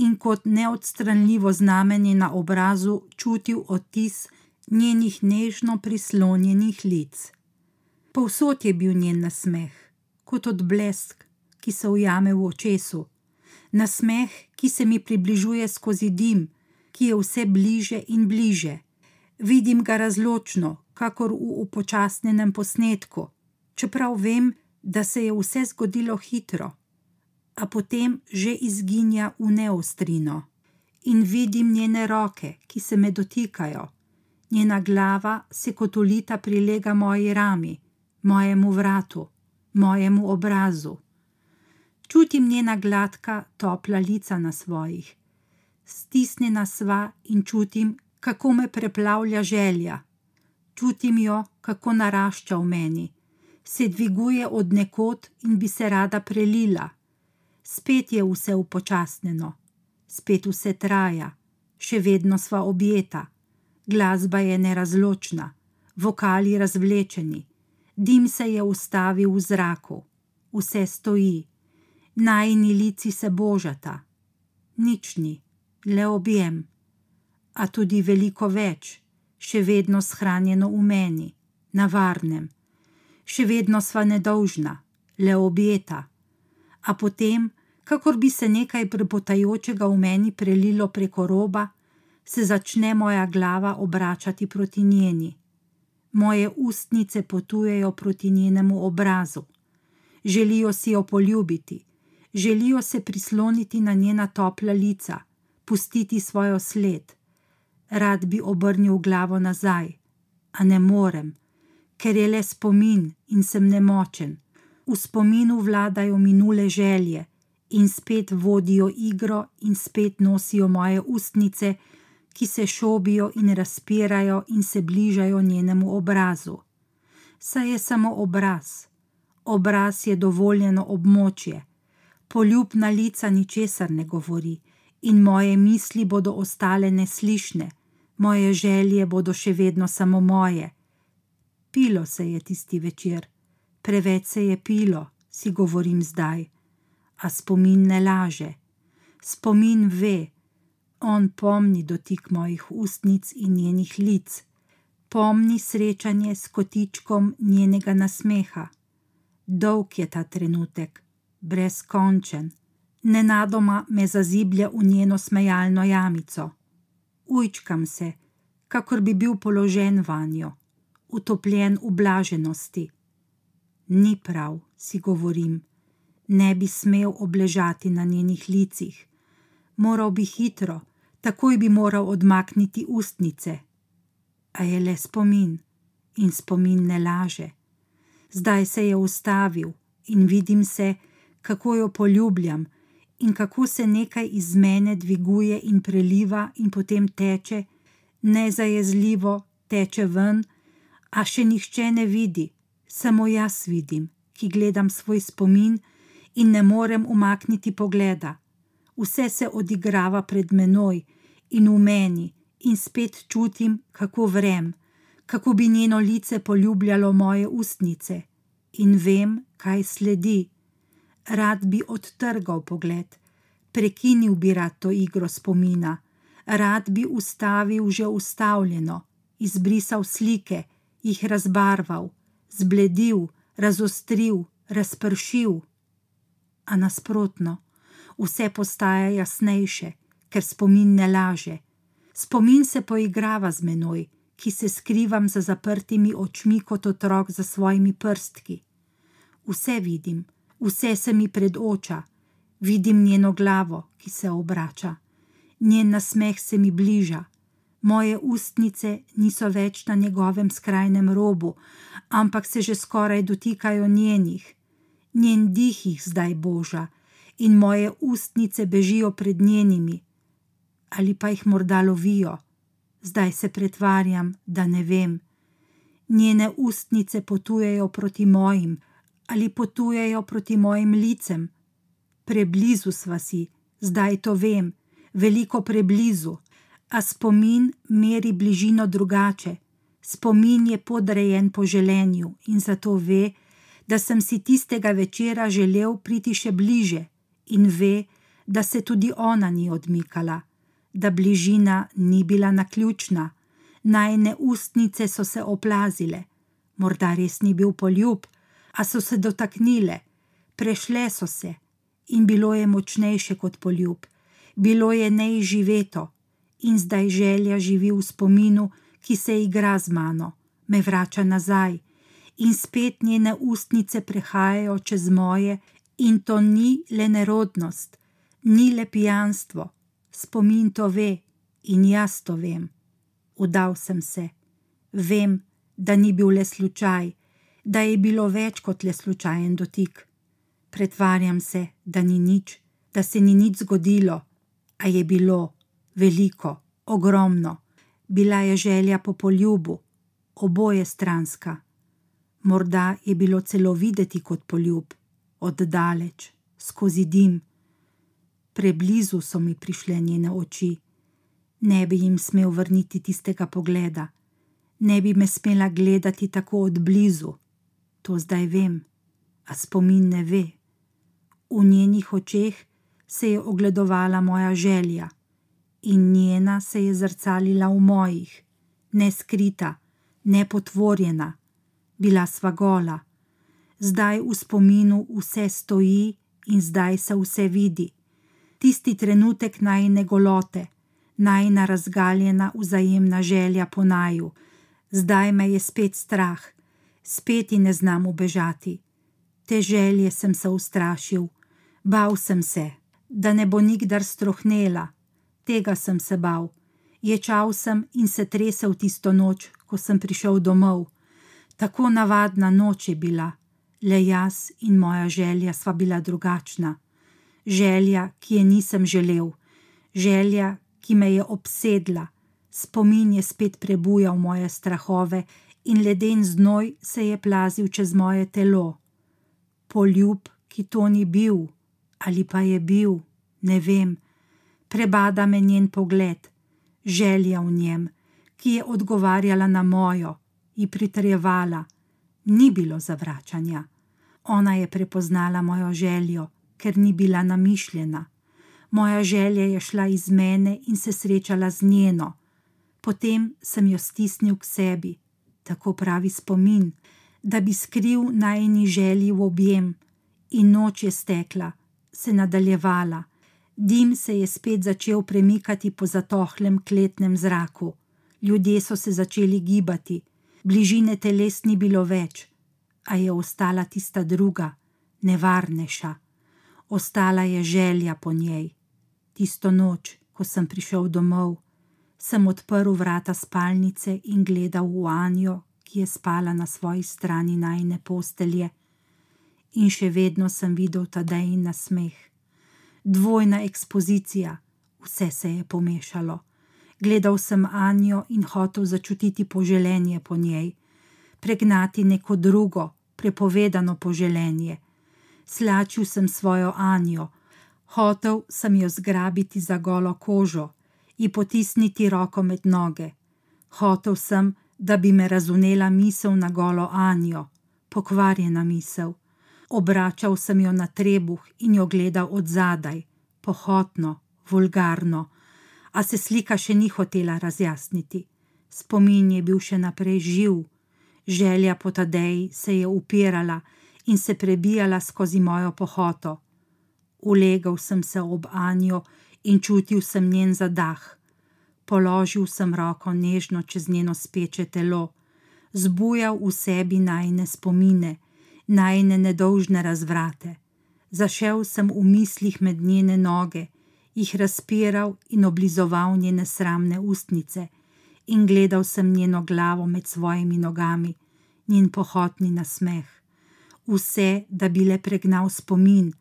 in kot neodstranljivo znamenje na obrazu čutil odtis njenih nežno prislonjenih lic. Povsod je bil njen nasmeh, kot odblesk, ki se ujame v očesu, nasmeh, ki se mi približuje skozi dim, ki je vse bliže in bliže. Vidim ga razločno, kakor v upočasnenem posnetku, čeprav vem, da se je vse zgodilo hitro, a potem že izginja v neostrino. In vidim njene roke, ki se me dotikajo, njena glava se kot ulita prilega moji rami mojemu vratu, mojemu obrazu. Čutim njena gladka, topla lica na svojih. Stisnjena sva in čutim, kako me preplavlja želja. Čutim jo, kako narašča v meni, se dviguje od nekod in bi se rada prelila. Spet je vse upočasnjeno, spet vse traja, še vedno sva objeta, glasba je nerazločna, vokali razvlečeni, dim se je ustavil v zraku, vse stoji, najni lici se božata, nič ni, le objem. a tudi veliko več, še vedno shranjeno v meni, na varnem. Še vedno sva nedolžna, le objeta. A potem, kakor bi se nekaj prebotajočega v meni prelilo preko roba, se začne moja glava obračati proti njeni. Moje ustnice potujejo proti njenemu obrazu. Želijo si jo poljubiti, želijo se prisloniti na njena topla lica, pustiti svojo sled. Rad bi obrnil glavo nazaj, a ne morem, ker je le spomin in sem nemočen. V spominu vladajo minule želje in spet vodijo igro in spet nosijo moje ustnice, ki se šobijo in razpirajo in se bližajo njenemu obrazu. Saj je samo obraz. Obraz je dovoljeno območje. Poljubna lica ničesar ne govori in moje misli bodo ostale neslišne, moje želje bodo še vedno samo moje. Pilo se je tisti večer, preveč se je pilo, si govorim zdaj, a spomin ne laže. Spomin ve, on pomni dotik mojih ustnic in njenih lic, pomni srečanje s kotičkom njenega nasmeha. Dolg je ta trenutek, brezkončen, nenadoma me zaziblja v njeno smejalno jamico. Ujčkam se, kakor bi bil položen vanjo, utopljen v blaženosti. Ni prav, si govorim, ne bi smel obležati na njenih licih. Moral bi hitro, takoj bi moral odmakniti ustnice. A je le spomin in spomin ne laže. Zdaj se je ustavil in vidim se, kako jo poljubljam in kako se nekaj iz mene dviguje in preliva in potem teče, nezajezljivo teče ven, a še nihče ne vidi, samo jaz vidim, ki gledam svoj spomin in ne morem umakniti pogleda. Vse se odigrava pred menoj in v meni, in spet čutim, kako vrem, kako bi njeno lice poljubljalo moje ustnice, in vem, kaj sledi rad bi odtrgal pogled, prekinil bi rad to igro spomina, rad bi ustavil že ustavljeno, izbrisal slike, jih razbarval, zbledil, razostril, razpršil. A nasprotno, vse postaja jasnejše, ker spomin ne laže. Spomin se poigrava z menoj, ki se skrivam za zaprtimi očmi kot otrok za svojimi prstki. Vse vidim, vse se mi predoča, vidim njeno glavo, ki se obrača, njen nasmeh se mi bliža, moje ustnice niso več na njegovem skrajnem robu, ampak se že skoraj dotikajo njenih, njen dih jih zdaj boža in moje ustnice bežijo pred njenimi, ali pa jih morda lovijo, zdaj se pretvarjam, da ne vem. Njene ustnice potujejo proti mojim, ali potujejo proti mojim licem. Preblizu sva si, zdaj to vem, veliko preblizu, a spomin meri bližino drugače. Spomin je podrejen po želenju in zato ve, da sem si tistega večera želel priti še bliže, in ve, da se tudi ona ni odmikala, da bližina ni bila naključna, najne ustnice so se oplazile, morda res ni bil poljub, a so se dotaknile, prešle so se in bilo je močnejše kot poljub, bilo je neizživeto in zdaj želja živi v spominu, ki se igra z mano, me vrača nazaj in spet njene ustnice prehajajo čez moje in to ni le nerodnost, ni le pijanstvo, spomin to ve in jaz to vem. Udal sem se, vem, da ni bil le slučaj, da je bilo več kot le slučajen dotik. Pretvarjam se, da ni nič, da se ni nič zgodilo, a je bilo veliko, ogromno. Bila je želja po poljubu, oboje stranska. Morda je bilo celo videti kot poljub, oddaleč, skozi dim. Preblizu so mi prišle njene oči. Ne bi jim smel vrniti tistega pogleda, ne bi me smela gledati tako od blizu to zdaj vem, a spomin ne ve. V njenih očeh se je ogledovala moja želja in njena se je zrcalila v mojih, ne skrita, ne potvorjena, bila sva gola. Zdaj v spominu vse stoji in zdaj se vse vidi. Tisti trenutek najne golote, najna razgaljena vzajemna želja po naju, zdaj me je spet strah, spet in ne znam ubežati. Te želje sem se ustrašil, bal sem se, da ne bo nikdar strohnela, tega sem se bal. Ječal sem in se tresel tisto noč, ko sem prišel domov. Tako navadna noč je bila, le jaz in moja želja sva bila drugačna. Želja, ki je nisem želel, želja, ki me je obsedla, spomin je spet prebujal moje strahove in leden znoj se je plazil čez moje telo. Poljub, ki to ni bil, ali pa je bil, ne vem, prebada me njen pogled, želja v njem, ki je odgovarjala na mojo, ji pritrjevala, ni bilo zavračanja. Ona je prepoznala mojo željo, ker ni bila namišljena. Moja želja je šla iz mene in se srečala z njeno. Potem sem jo stisnil k sebi, tako pravi spomin, da bi skril najni želji v objem, in noč je stekla, se nadaljevala. Dim se je spet začel premikati po zatohlem kletnem zraku. Ljudje so se začeli gibati, bližine teles ni bilo več, a je ostala tista druga, nevarnejša. Ostala je želja po njej. Tisto noč, ko sem prišel domov, sem odprl vrata spalnice in gledal v Anjo, ki je spala na svoji strani najne postelje, in še vedno sem videl ta dejni nasmeh. Dvojna ekspozicija, vse se je pomešalo. Gledal sem Anjo in hotel začutiti poželenje po njej, pregnati neko drugo, prepovedano poželenje. Slačil sem svojo Anjo, hotel sem jo zgrabiti za golo kožo, ji potisniti roko med noge. Hotel sem, da bi me razumela misel na golo Anjo, pokvarjena misel. Obračal sem jo na trebuh in jo gledal od zadaj, pohotno, vulgarno, a se slika še ni hotela razjasniti. Spomin je bil še naprej živ, želja po Tadeji se je upirala in se prebijala skozi mojo pohoto. Ulegal sem se ob Anjo in čutil sem njen zadah. Položil sem roko nežno čez njeno speče telo, zbujal v sebi najne spomine, najne nedolžne razvrate. Zašel sem v mislih med njene noge, jih razpiral in oblizoval njene sramne ustnice, in gledal sem njeno glavo med svojimi nogami, njen pohotni nasmeh. Vse, da bi le pregnal spomin,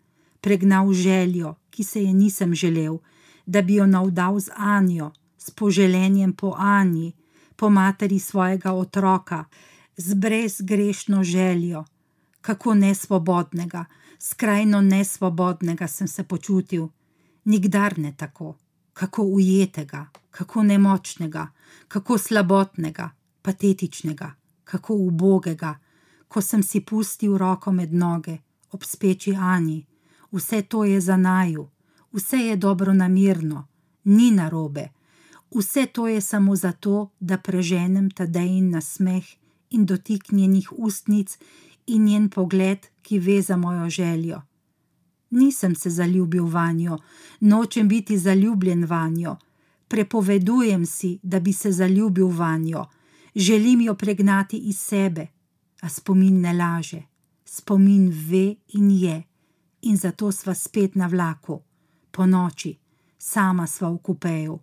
pregnal željo, ki se je nisem želel, da bi jo navdal z Anjo, s poželenjem po Anji, po materi svojega otroka, z brezgrešno željo. Kako nesvobodnega, skrajno nesvobodnega sem se počutil, nikdar ne tako, kako ujetega, kako nemočnega, kako slabotnega, patetičnega, kako ubogega, ko sem si pustil roko med noge, ob speči Ani, vse to je za naju, vse je dobro namirno, ni narobe, vse to je samo zato, da preženem Tadejin nasmeh in dotik njenih ustnic in njen pogled, ki ve za mojo željo. Nisem se zaljubil vanjo, nočem biti zaljubljen vanjo, prepovedujem si, da bi se zaljubil vanjo, želim jo pregnati iz sebe, a spomin ne laže, spomin ve in je, in zato sva spet na vlaku, po noči, sama sva v kupeju.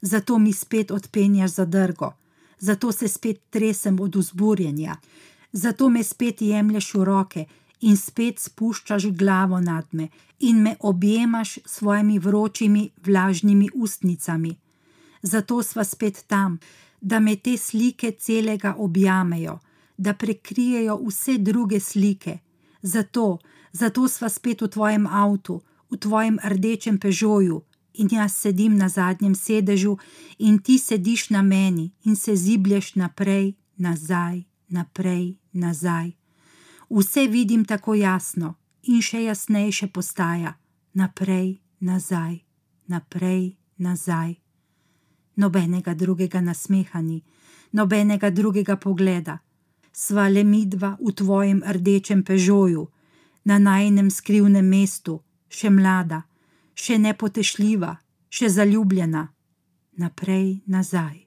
Zato mi spet odpenjaš za drgo, zato se spet tresem od vzburjenja, zato me spet jemlješ v roke in spet spuščaš glavo nad me in me objemaš s svojimi vročimi, vlažnimi ustnicami. Zato sva spet tam, da me te slike celega objamejo, da prekrijejo vse druge slike. Zato, zato sva spet v tvojem avtu, v tvojem rdečem pežoju, in jaz sedim na zadnjem sedežu, in ti sediš na meni in se ziblješ naprej, nazaj, naprej, nazaj. Vse vidim tako jasno, in še jasnejše postaja, naprej, nazaj, naprej, nazaj. nobenega drugega nasmehani, nobenega drugega pogleda. Sva le midva v tvojem rdečem pežoju, na najnem skrivnem mestu, še mlada, še nepotešljiva, še zaljubljena. Naprej, nazaj.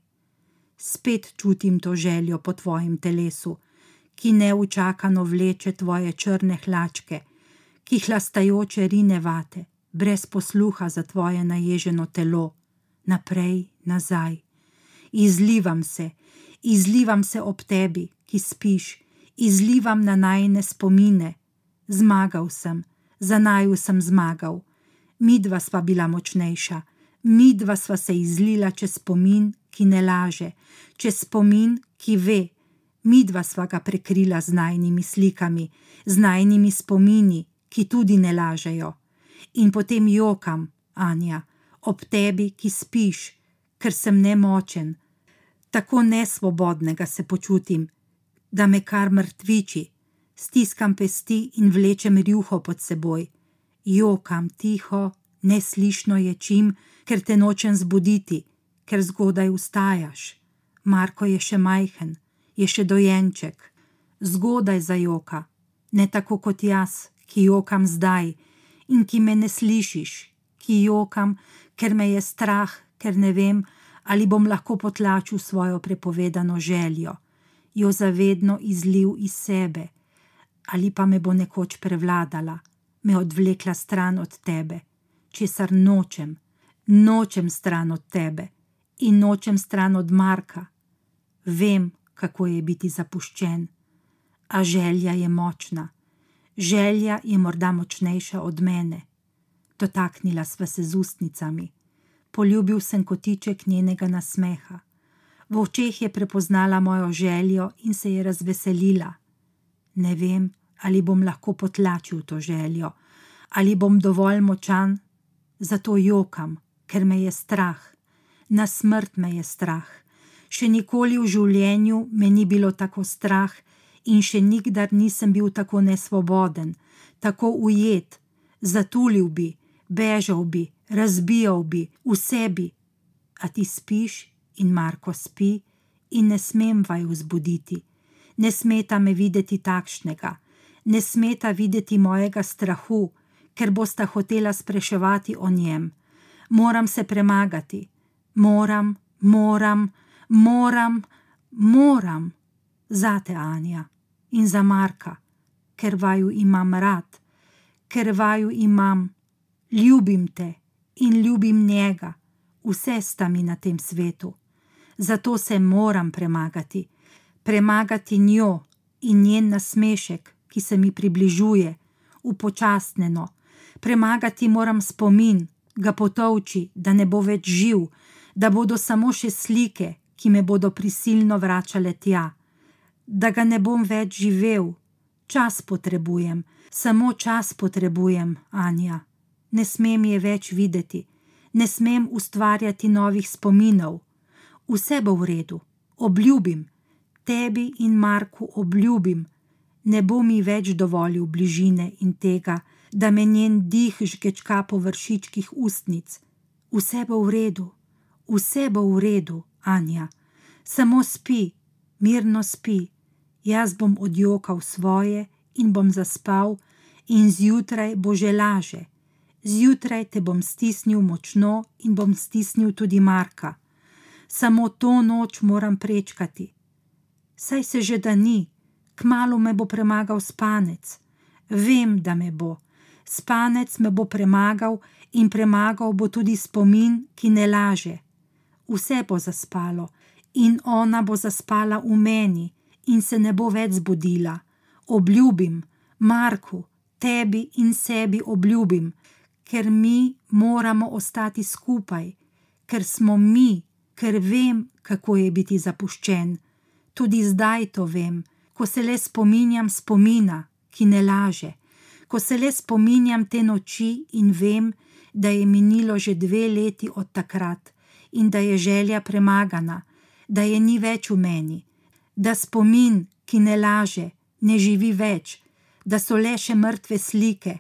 Spet čutim to željo po tvojem telesu, ki neučakano vleče tvoje črne hlačke, ki hlastajoče rine vate, brez posluha za tvoje naježeno telo. Naprej, nazaj. Izlivam se, izlivam se ob tebi, ki spiš, izlivam na najne spomine. Zmagal sem, za naju sem zmagal. Midva sva bila močnejša, midva sva se izlila čez spomin, ki ne laže, čez spomin, ki ve. Midva sva ga prekrila z najnimi slikami, z najnimi spomini, ki tudi ne lažejo. In potem jokam, Anja, ob tebi, ki spiš, ker sem nemočen. Tako nesvobodnega se počutim, da me kar mrtviči, stiskam pesti in vlečem rjuho pod seboj. Jokam tiho, neslišno je čim, ker te nočem zbuditi, ker zgodaj vstajaš. Marko je še majhen, je še dojenček, zgodaj zajoka, ne tako kot jaz, ki jokam zdaj in ki me ne slišiš, ki jokam, ker me je strah, ker ne vem, ali bom lahko potlačil svojo prepovedano željo, jo zavedno izlil iz sebe ali pa me bo nekoč prevladala, me odvlekla stran od tebe, česar nočem, nočem stran od tebe in nočem stran od Marka. Vem, kako je biti zapuščen, a želja je močna, želja je morda močnejša od mene. Dotaknila sva se z ustnicami, poljubil sem kotiček njenega nasmeha. V očeh je prepoznala mojo željo in se je razveselila. Ne vem, ali bom lahko potlačil to željo, ali bom dovolj močan, zato jokam, ker me je strah, na smrt me je strah. Še nikoli v življenju me ni bilo tako strah in še nikdar nisem bil tako nesvoboden, tako ujet, zatulil bi, bežal bi, razbijal bi, v sebi. A ti spiš in Marko spi in ne smem vaju zbuditi ne smeta me videti takšnega, ne smeta videti mojega strahu, ker bosta hotela spraševati o njem. Moram se premagati, moram, moram, moram, moram, zate Anja in za Marka, ker vaju imam rad, ker vaju imam, ljubim te in ljubim njega, vse sta mi na tem svetu. Zato se moram premagati premagati njo in njen nasmešek, ki se mi približuje, upočasnjeno, premagati moram spomin, ga potovči, da ne bo več živ, da bodo samo še slike, ki me bodo prisilno vračale tja, da ga ne bom več živel, čas potrebujem, samo čas potrebujem, Anja. Ne smem je več videti, ne smem ustvarjati novih spominov. Vse bo v redu, obljubim, tebi in Marku obljubim, ne bo mi več dovolil bližine in tega, da me njen dih žgečka po vršičkih ustnic. Vse bo v redu, vse bo v redu, Anja. Samo spi, mirno spi, jaz bom odjokal svoje in bom zaspal, in zjutraj bo že laže. Zjutraj te bom stisnil močno in bom stisnil tudi Marka. Samo to noč moram prečkati, saj se že da ni, kmalo me bo premagal spanec. Vem, da me bo. Spanec me bo premagal in premagal bo tudi spomin, ki ne laže. Vse bo zaspalo in ona bo zaspala v meni in se ne bo več zbudila. Obljubim, Marku, tebi in sebi obljubim, ker mi moramo ostati skupaj, ker smo mi, ker vem, kako je biti zapuščen. Tudi zdaj to vem, ko se le spominjam spomina, ki ne laže, ko se le spominjam te noči in vem, da je minilo že dve leti od takrat in da je želja premagana, da je ni več v meni, da spomin, ki ne laže, ne živi več, da so le še mrtve slike,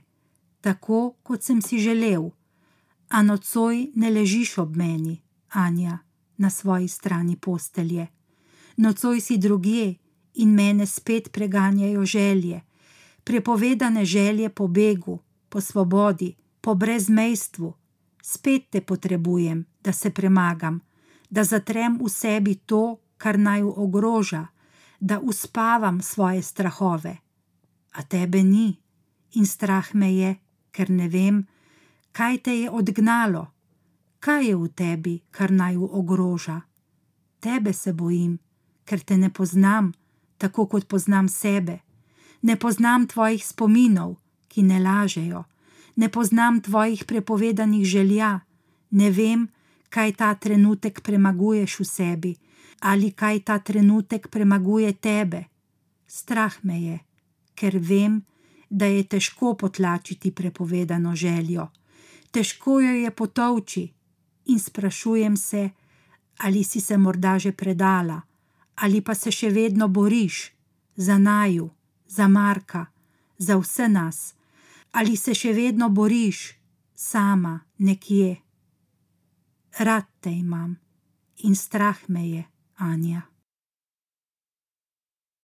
tako kot sem si želel. A nocoj ne ležiš ob meni, Anja, na svoji strani postelje. Nocoj si drugje in mene spet preganjajo želje, prepovedane želje po begu, po svobodi, po brezmejstvu. Spet te potrebujem, da se premagam, da zatrem v sebi to, kar naj ogroža, da uspavam svoje strahove. A tebe ni in strah me je, ker ne vem, kaj te je odgnalo, kaj je v tebi, kar naj ogroža. Tebe se bojim, ker te ne poznam, tako kot poznam sebe. Ne poznam tvojih spominov, ki ne lažejo, ne poznam tvojih prepovedanih želja, ne vem, kaj ta trenutek premaguješ v sebi ali kaj ta trenutek premaguje tebe. Strah me je, ker vem, da je težko potlačiti prepovedano željo, težko jo je potovči in sprašujem se, ali si se morda že predala, ali pa se še vedno boriš za naju, za Marka, za vse nas, ali se še vedno boriš sama nekje. Rad te imam in strah me je, Anja.